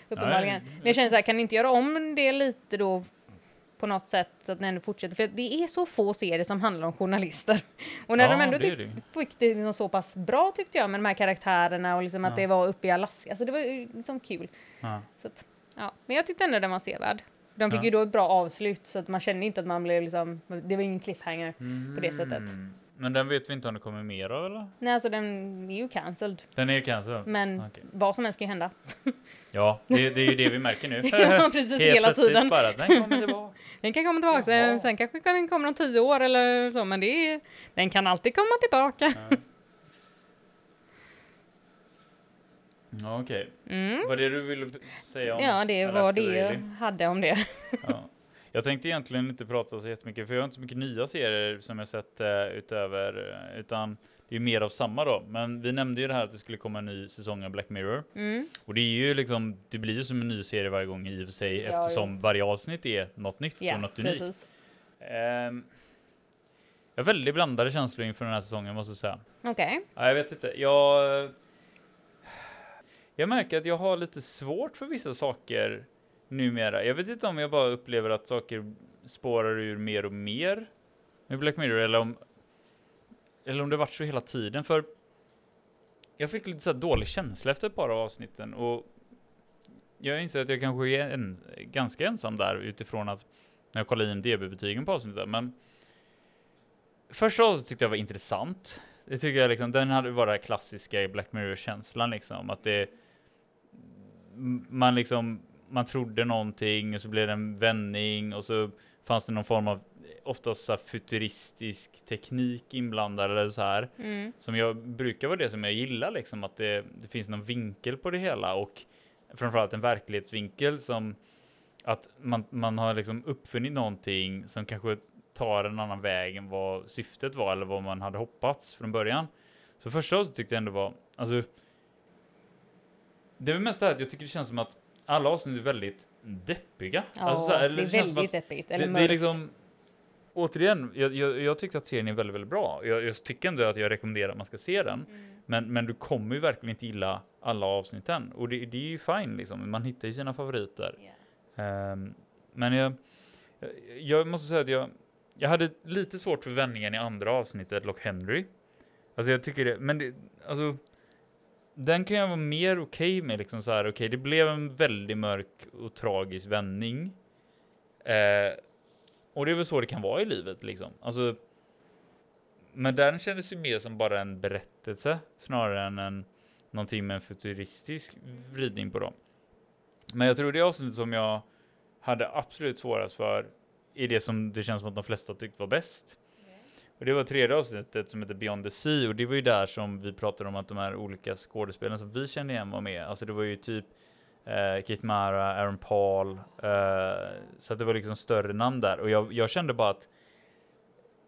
Uppenbarligen. Nej. Men jag känner så här, kan ni inte göra om det lite då på något sätt så att den ändå fortsätter? För det är så få serier som handlar om journalister. Och när Ja, de ändå det det. fick det liksom så pass bra tyckte jag med de här karaktärerna och liksom att Ja. det var uppe i Alaska. Så det var liksom kul. Ja. Så att, ja. Men jag tyckte ändå den var sevärd. De fick ju då ett bra avslut så att man kände inte att man blev liksom, det var ingen cliffhanger. På det sättet. Men den vet vi inte om det kommer mer av eller? Nej, alltså den är ju cancelled. Den är cancelled? Men Okej. vad som helst kan ju hända. Ja, det, det är ju det vi märker nu. Ja, precis, Helt hela tiden. bara, den kommer tillbaka. Den kan komma tillbaka, Jaha. sen, sen kanske kan den komma om tio år eller så, men det är, den kan alltid komma tillbaka. Ja. Ja, Okej, Mm. vad det du ville säga om Ja, det var det jag hade om det. Ja. Jag tänkte egentligen inte prata så jättemycket, för jag har inte så mycket nya serier som jag sett eh, utöver, eh, utan det är mer av samma då. Men vi nämnde ju det här att det skulle komma en ny säsong av Black Mirror. Mm. Och det är ju liksom, det blir ju som en ny serie varje gång i och för sig, Ja, eftersom varje avsnitt är något nytt Ja, och något unikt. Ehm, jag har väldigt blandade känslor inför den här säsongen måste jag säga. Okej. Ja, jag vet inte. Jag, jag märker att jag har lite svårt för vissa saker numera. Jag vet inte om jag bara upplever att saker spårar ur mer och mer med Black Mirror eller om, eller om det varit så hela tiden. För jag fick lite så här dålig känsla efter ett par av avsnitten och jag inser att jag kanske är en, ganska ensam där utifrån att när jag kollar DB-betygen på avsnittet. Men första avsnittet tyckte jag var intressant. Det tycker jag liksom, den hade bara klassiska i Black Mirror-känslan liksom, att det man liksom, man trodde någonting och så blev det en vändning och så fanns det någon form av oftast så futuristisk teknik inblandad eller så här Mm. som jag brukar vara det som jag gillar liksom att det, det finns någon vinkel på det hela och framförallt en verklighetsvinkel som att man, man har liksom uppfunnit någonting som kanske tar en annan väg än vad syftet var eller vad man hade hoppats från början. Så första avsnittet tyckte jag ändå var, alltså. Det är väl mest det här att jag tycker det känns som att alla avsnitt är väldigt deppiga. Ja, alltså, så här, eller det är väldigt deppigt. Eller det, mörkt. det är liksom, återigen, jag, jag, jag tyckte att serien är väldigt, väldigt bra. Jag, jag tycker ändå att jag rekommenderar att man ska se den. Mm. Men, men du kommer ju verkligen inte gilla alla avsnitten. Och det, det är ju fine liksom. Man hittar ju sina favoriter. Yeah. Ehm, men jag, jag, jag måste säga att jag, jag hade lite svårt för vändningen i andra avsnittet, Lock Henry. Alltså jag tycker det, men det, alltså. Den kan jag vara mer okej med liksom så här. Okej, det blev en väldigt mörk och tragisk vändning. Eh, och det är väl så det kan vara i livet liksom. Alltså. Men den kändes ju mer som bara en berättelse snarare än en någonting med en futuristisk vridning på dem. Men jag tror det avsnittet som jag hade absolut svårast för är det som det känns som att de flesta tyckte var bäst. Och det var tredje avsnittet som heter Beyond the Sea och det var ju där som vi pratade om att de här olika skådespelarna som vi kände igen var med. Alltså det var ju typ eh, Kate Mara, Aaron Paul, eh, så att det var liksom större namn där och jag, jag kände bara att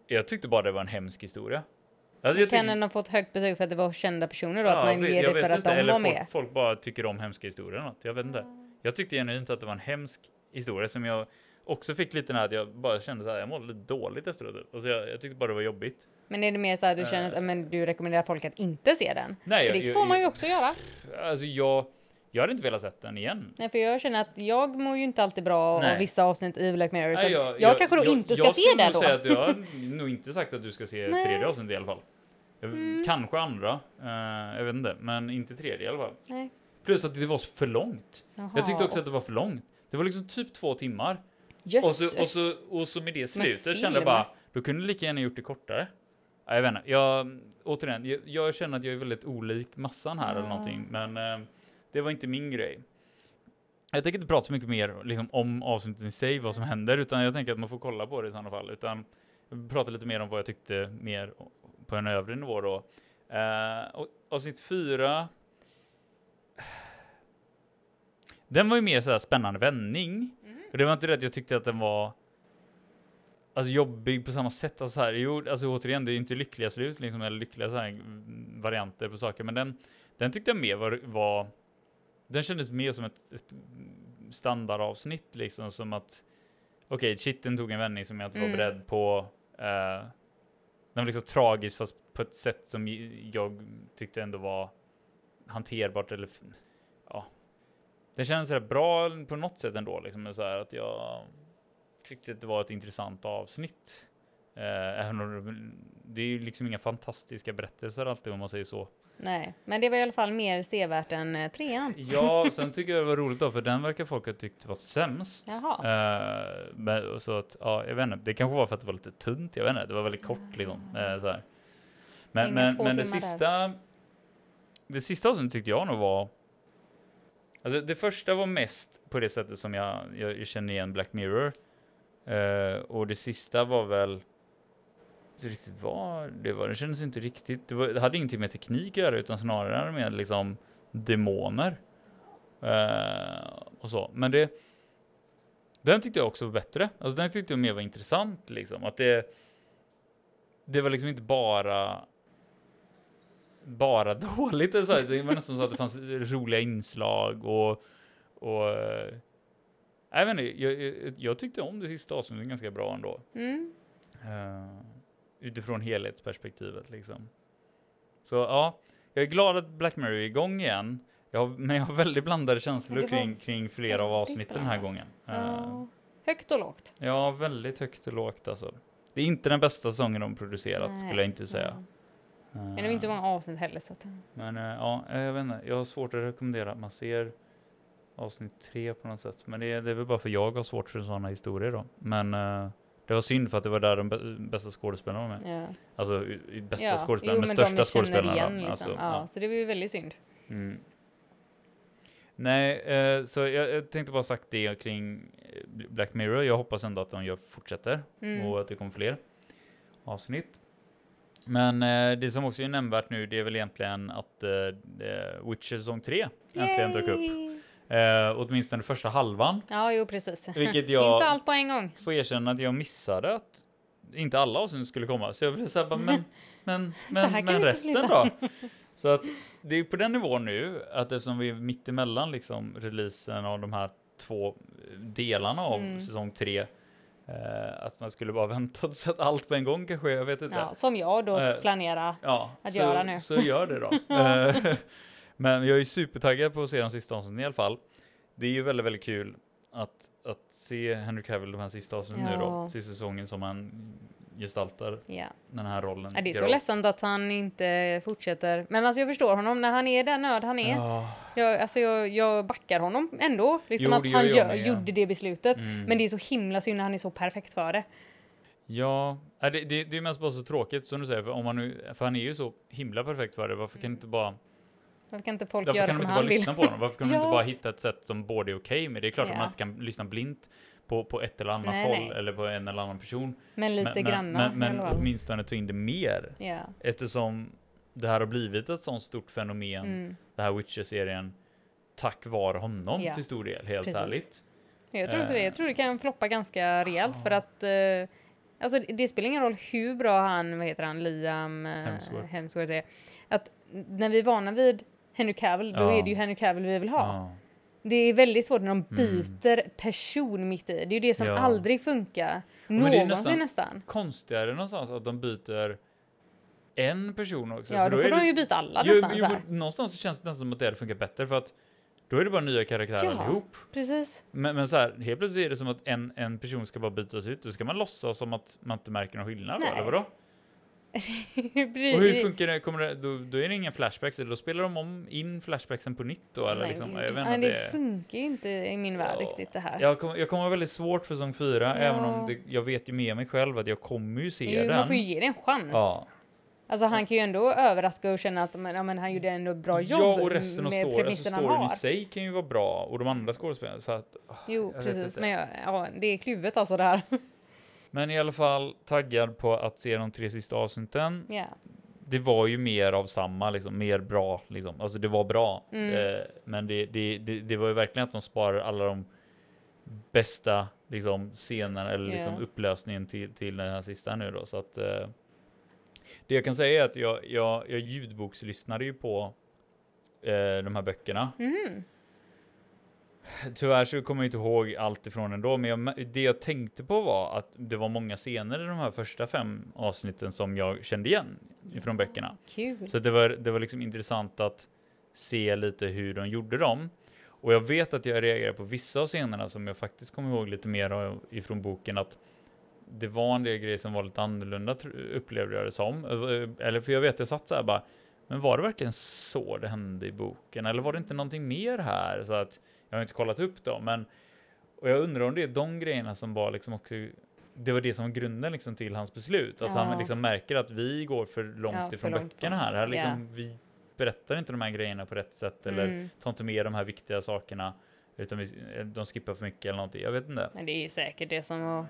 jag tyckte bara det var en hemsk historia. Alltså, jag kan den ha fått högt betyg för att det var kända personer då? Ja, att man ger det för att inte, de eller var folk, med? Folk bara tycker om hemska historier eller något. Jag vet inte. Jag tyckte genuint att det var en hemsk historia som jag också fick lite när att jag bara kände så här, jag mådde dåligt efteråt. Alltså jag, jag tyckte bara det var jobbigt. Men är det mer så att du känner att men du rekommenderar folk att inte se den? Nej, För jag, det jag, får man ju jag, också göra. alltså jag, jag hade inte velat sett den igen. Nej, för jag känner att jag mår ju inte alltid bra Nej. av vissa avsnitt i Black Mirror. Så Nej, jag, jag, kanske då inte ska jag se nog då. säga att jag har nog inte sagt att du ska se Nej. tredje avsnittet i alla fall. Jag- Mm. Kanske andra, eh, jag vet inte, men inte tredje i alla fall. Nej. Plus att det var så för långt. Jaha. Jag tyckte också att det var för långt. Det var liksom typ två timmar. Och så, och, så, och så med det slutet kände jag bara, då kunde du lika gärna gjort det kortare. Ja, jag vet inte, jag, återigen, jag, jag känner att jag är väldigt olik massan här eller Ah. någonting, men eh, det var inte min grej. Jag tänker inte prata så mycket mer liksom, om avsnittet i sig, vad som händer, utan jag tänker att man får kolla på det i sådana fall, utan prata lite mer om vad jag tyckte mer på en övre nivå då. Eh, och, avsnitt fyra, den var ju mer sådär spännande vändning. Det var inte det att jag tyckte att den var alltså, jobbig på samma sätt. Alltså, här, jo, alltså återigen, det är ju inte lyckliga slut liksom, eller lyckliga så här, varianter på saker, men den, den tyckte jag mer var, var den kändes mer som ett, ett standardavsnitt liksom, som att okej, okay, shitten tog en vändning som jag inte var Mm. beredd på. Eh, den var liksom tragisk fast på ett sätt som jag tyckte ändå var hanterbart eller ja. Det kändes rätt bra på något sätt ändå liksom så här att jag tyckte att det var ett intressant avsnitt. Eh, även om det, är ju liksom inga fantastiska berättelser alltid om man säger så. Nej, men det var i alla fall mer sevärt än eh, trean. Ja, sen tycker jag det var roligt då för den verkar folk ha tyckt var sämst. Jaha. Eh, men, så att, ja, jag vet inte. Det kanske var för att det var lite tunt. Jag vet inte. Det var väldigt kort liksom. eh, så här. Men, Inga men, men det timmar där. sista. Det sista som tyckte jag nog var. Alltså det första var mest på det sättet som jag, jag känner igen Black Mirror. Uh, och det sista var väl. inte riktigt vad det var. Det kändes inte riktigt. Det, var, det hade ingenting med teknik att göra utan snarare med liksom demoner. Uh, och så. Men det. Den tyckte jag också var bättre. Alltså den tyckte jag mer var intressant liksom. Att det. Det var liksom inte bara. Bara dåligt. Så här. Det var nästan så att det fanns roliga inslag och. Och. eh, Jag vet inte, jag, jag, tyckte om det sista avsnittet ganska bra ändå. Mm. Uh, utifrån helhetsperspektivet liksom. Så ja, jag är glad att Black Mirror är igång igen. Jag men jag har väldigt blandade känslor kring, kring flera av avsnitten den här gången. Uh, Ja. Högt och lågt. ja, väldigt högt och lågt alltså. Det är inte den bästa säsongen de producerat Nej, skulle jag inte säga. nej. Men det var inte så många avsnitt heller så att... Men eh, ja, jag vet inte. Jag har svårt att rekommendera att man ser avsnitt tre på något sätt. Men det, är- det är väl bara för jag har svårt för sådana historier då. Men eh, det var synd för att det var där de bä- bästa skådespelarna var med. Ja. Alltså bästa Ja, skådespelaren, jo, men största skådespelarna. igen, liksom. Alltså, ja, ja. Så det var ju väldigt synd. Mm. Nej, eh, så jag, jag tänkte bara sagt det kring eh, Black Mirror. Jag hoppas ändå att de gör, fortsätter Mm. och att det kommer fler avsnitt. Men eh, det som också är nämnvärt nu, det är väl egentligen att eh, Witcher säsong 3 äntligen dök upp. Yay! Eh, åtminstone första halvan. Ja, jo precis. Vilket jag- Inte allt på en gång. Får erkänna att jag missade att inte alla avsnitt skulle komma. Så jag blev såhär, bara, men, men, men, men resten då? Så att det är på den nivån nu, att eftersom vi är mitt emellan liksom releasen av de här två delarna av Mm. säsong tre, eh, att man skulle bara vänta så att allt på en gång kanske, jag vet inte. Ja, som jag då Eh, planerar. Ja, att så, göra nu. Så gör det då. Eh, Men jag är supertaggad på att se de sista avsnitten i alla fall. Det är ju väldigt, väldigt kul att, att se Henry Cavill de här sista avsnitten nu då, Ja. sista säsongen som han gestaltar Ja. den här rollen. Ja, det är så Geralt. ledsamt att han inte fortsätter. Men alltså jag förstår honom när han är den nöd han är. Ja. Jag, alltså jag, jag backar honom ändå. Liksom Jo, att han gör, med, ja. gjorde det beslutet. Mm. Men det är så himla synd när han är så perfekt för det. Ja, äh, det, det, det är mest bara så tråkigt som du säger, för, om man nu, för han är ju så himla perfekt för det, varför kan inte bara Varför kan inte folk Varför göra kan de som inte bara vill? lyssna på honom? Varför kan de inte Ja. bara hitta ett sätt som både är okej med? Det är klart att Ja. man inte kan lyssna blint på, på ett eller annat Nej, håll nej. eller på en eller annan person. Men lite men, granna Men, men, men åtminstone ta in det mer. Ja. Eftersom det här har blivit ett sånt stort fenomen, Mm. den här Witcher-serien, tack vare honom Ja. till stor del, helt Precis. ärligt. Jag tror det. Eh. Jag tror det kan floppa ganska rejält för Ja. att eh, Alltså det spelar ingen roll hur bra han, vad heter han, Liam eh, Hemsworth. Hemsworth är. Att när vi är vana vid Henry Cavill, då Ja. är det ju Henry Cavill vi vill ha. Ja. Det är väldigt svårt när de Mm. byter person mitt i. Det är ju det som Ja. aldrig funkar. Någonsin nästan- nästan. Konstigare någonstans att de byter en person också. Ja, för då är får de ju byta alla Jo, nästan. jo, någonstans så känns det nästan som att det hade funkat bättre för att då är det bara nya karaktärer Ja. allihop. Precis. Men, men så här, helt plötsligt är det som att en, en person ska bara bytas ut. Då ska man låtsas som att man inte märker någon skillnad då, Nej. eller vadå? Och hur funkar det? Kommer det då, då är det inga flashbacks, eller då spelar de om in flashbacksen på nytt då? Eller Nej, liksom, det, jag vet inte, det funkar ju inte i min värld Ja. riktigt det här. jag, kommer, jag kommer ha väldigt svårt för säsong fyra, Ja. även om det, jag vet ju med mig själv att jag kommer ju se Jo, den. man får ju ge det en chans. ja. Alltså han kan ju ändå överraska och känna att men, ja, men han gjorde ändå bra jobb ja, och resten av storyn, alltså storyn i sig kan ju vara bra, och de andra skådespelarna. Så att, ah, Jo, precis. Men ja, det är kluvet alltså det här. Men i alla fall taggad på att se de tre sista avsnitten. ja. det var ju mer av samma, liksom, mer bra, liksom. Alltså det var bra. Mm. Eh, men det, det, det, det var ju verkligen att de sparar alla de bästa liksom, scenerna eller liksom, Ja. upplösningen till, till den här sista nu då. Så att, eh, det jag kan säga är att jag, jag, jag ljudbokslyssnade ju på eh, de här böckerna. Mhm. Tyvärr så kommer jag inte ihåg allt ifrån ändå, men jag, det jag tänkte på var att det var många scener i de här första fem avsnitten som jag kände igen ifrån böckerna. Kul. Så det var, det var liksom intressant att se lite hur de gjorde dem. Och jag vet att jag reagerade på vissa av scenerna som jag faktiskt kommer ihåg lite mer av ifrån boken att det var en del grejer som var lite annorlunda upplevde jag det som. Eller för jag vet, jag satt så här bara, men var det verkligen så det hände i boken? Eller var det inte någonting mer här? Så att jag har inte kollat upp dem, men och jag undrar om det är de grejerna som var liksom också det var det som var grunden liksom till hans beslut. Att han Ja. liksom märker att vi går för långt Ja, för ifrån långt böckerna här. här liksom, Vi berättar inte de här grejerna på rätt sätt eller Mm. tar inte med de här viktiga sakerna. Utan vi, de skippar för mycket eller någonting. Jag vet inte. Men det är säkert det som ja,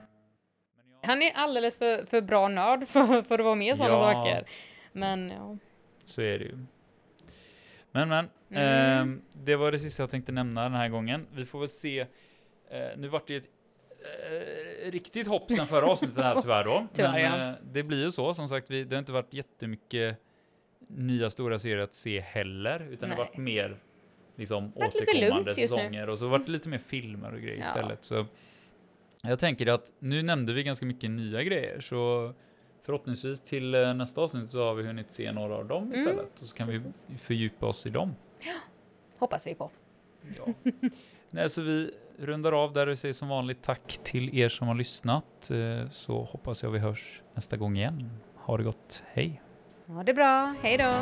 Han är alldeles för, för bra nörd för, för att vara med sådana Ja. saker. Men ja. Så är det ju. Men men, Mm. ehm, det var det sista jag tänkte nämna den här gången. Vi får väl se. Eh, nu vart det ju ett eh, riktigt hopp sen förra avsnittet här tyvärr då. Tyvärr, Men ja. eh, det blir ju så som sagt. Vi, det har inte varit jättemycket nya stora serier att se heller, utan det har Nej. varit mer liksom Varit återkommande säsonger och så varit det lite mer filmer och grejer Ja. istället. Så jag tänker att nu nämnde vi ganska mycket nya grejer, så förhoppningsvis till eh, nästa avsnitt så har vi hunnit se några av dem Mm, istället och så kan precis. vi fördjupa oss i dem. Hoppas vi på. Ja. Nej, så vi rundar av där och säger som vanligt tack till er som har lyssnat. eh, Så hoppas jag vi hörs nästa gång igen. Ha det gott, hej! Ha det bra. Hej då.